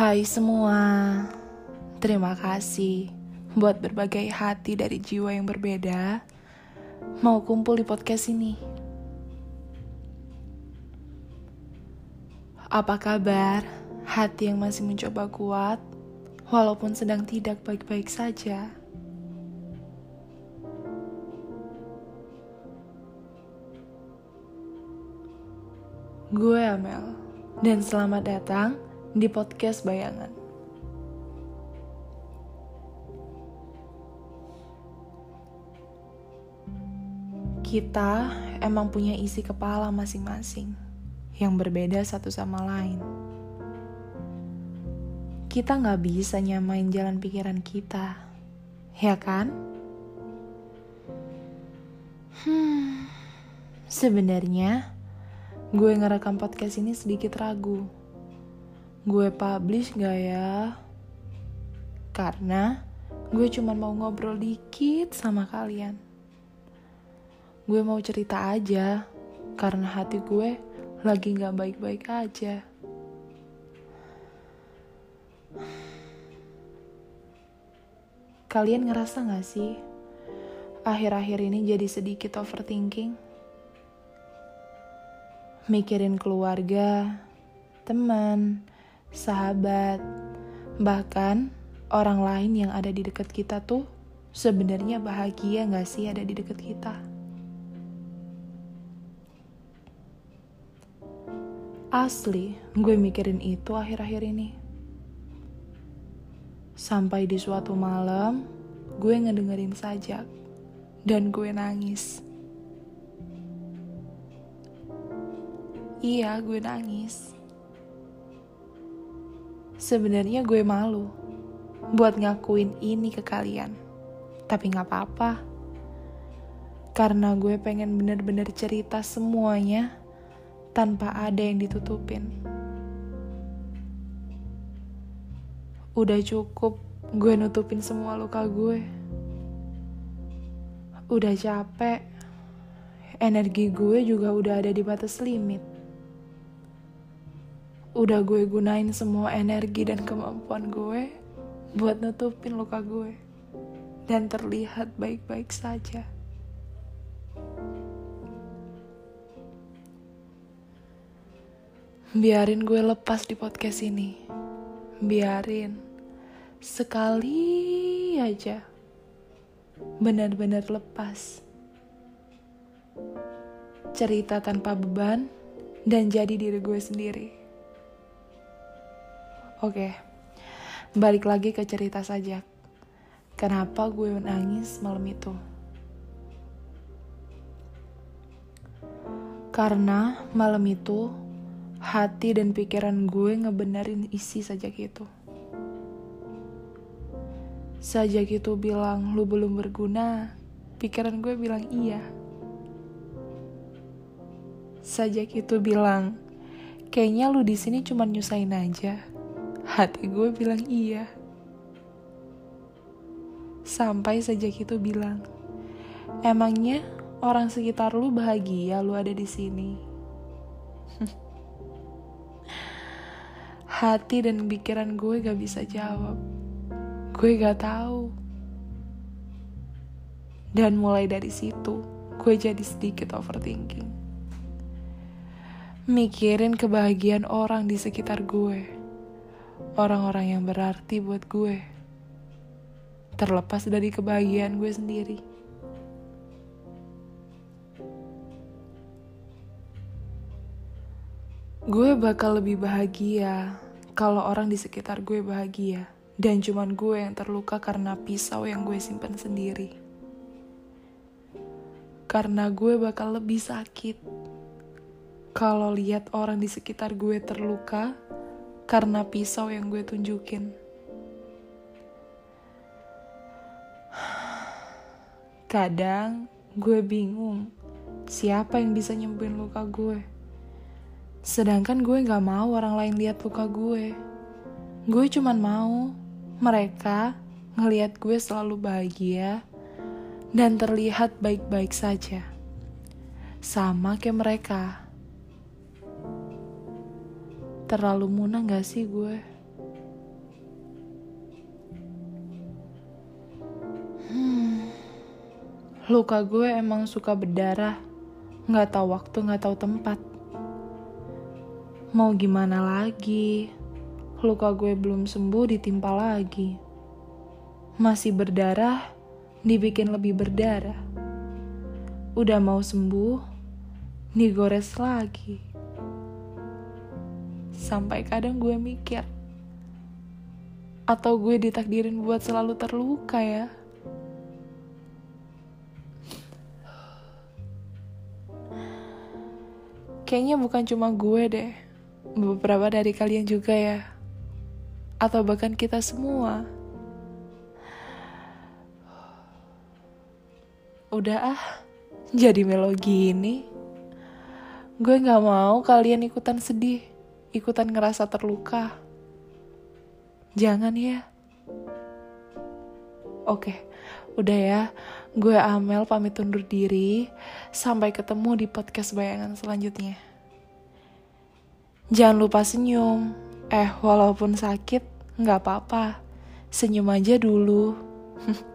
Hai semua, terima kasih buat berbagai hati dari jiwa yang berbeda mau kumpul di podcast ini. Apa kabar hati yang masih mencoba kuat walaupun sedang tidak baik-baik saja? Gue Amel, dan selamat datang di podcast Bayangan. Kita emang punya isi kepala masing-masing yang berbeda satu sama lain. Kita nggak bisa nyamain jalan pikiran kita, ya kan? Hmm, sebenarnya gue ngerekam podcast ini sedikit ragu. Gue publish gak ya? Karena gue cuma mau ngobrol dikit sama kalian. Gue mau cerita aja, karena hati gue lagi gak baik-baik aja. Kalian ngerasa gak sih? Akhir-akhir ini jadi sedikit overthinking mikirin keluarga, teman, sahabat, bahkan orang lain yang ada di dekat kita tuh sebenarnya bahagia gak sih ada di dekat kita? Asli, gue mikirin itu akhir-akhir ini. Sampai di suatu malam, gue ngedengerin sajak, dan gue nangis. Iya, gue nangis. Sebenarnya gue malu buat ngakuin ini ke kalian. Tapi gak apa-apa. Karena gue pengen bener-bener cerita semuanya tanpa ada yang ditutupin. Udah cukup gue nutupin semua luka gue. Udah capek. Energi gue juga udah ada di batas limit udah gue gunain semua energi dan kemampuan gue buat nutupin luka gue dan terlihat baik-baik saja. Biarin gue lepas di podcast ini. Biarin sekali aja benar-benar lepas. Cerita tanpa beban dan jadi diri gue sendiri. Oke, balik lagi ke cerita saja. Kenapa gue menangis malam itu? Karena malam itu hati dan pikiran gue ngebenerin isi sajak itu. Sajak itu bilang lu belum berguna, pikiran gue bilang iya. Sajak itu bilang, kayaknya lu di sini cuma nyusahin aja Hati gue bilang iya. Sampai saja itu bilang, emangnya orang sekitar lu bahagia lu ada di sini. Hati dan pikiran gue gak bisa jawab. Gue gak tahu. Dan mulai dari situ, gue jadi sedikit overthinking. Mikirin kebahagiaan orang di sekitar gue orang-orang yang berarti buat gue, terlepas dari kebahagiaan gue sendiri. Gue bakal lebih bahagia kalau orang di sekitar gue bahagia, dan cuman gue yang terluka karena pisau yang gue simpan sendiri. Karena gue bakal lebih sakit kalau lihat orang di sekitar gue terluka karena pisau yang gue tunjukin. Kadang gue bingung siapa yang bisa nyembuhin luka gue. Sedangkan gue gak mau orang lain lihat luka gue. Gue cuman mau mereka ngelihat gue selalu bahagia dan terlihat baik-baik saja. Sama kayak mereka terlalu muna gak sih gue? Hmm, luka gue emang suka berdarah, Gak tahu waktu, gak tahu tempat. Mau gimana lagi? Luka gue belum sembuh ditimpa lagi. Masih berdarah, dibikin lebih berdarah. Udah mau sembuh, digores lagi. Sampai kadang gue mikir, atau gue ditakdirin buat selalu terluka ya. Kayaknya bukan cuma gue deh, beberapa dari kalian juga ya. Atau bahkan kita semua. Udah ah, jadi melo gini. Gue gak mau kalian ikutan sedih, ikutan ngerasa terluka. Jangan ya. Oke, udah ya. Gue Amel pamit undur diri. Sampai ketemu di podcast bayangan selanjutnya. Jangan lupa senyum. Eh, walaupun sakit, nggak apa-apa. Senyum aja dulu.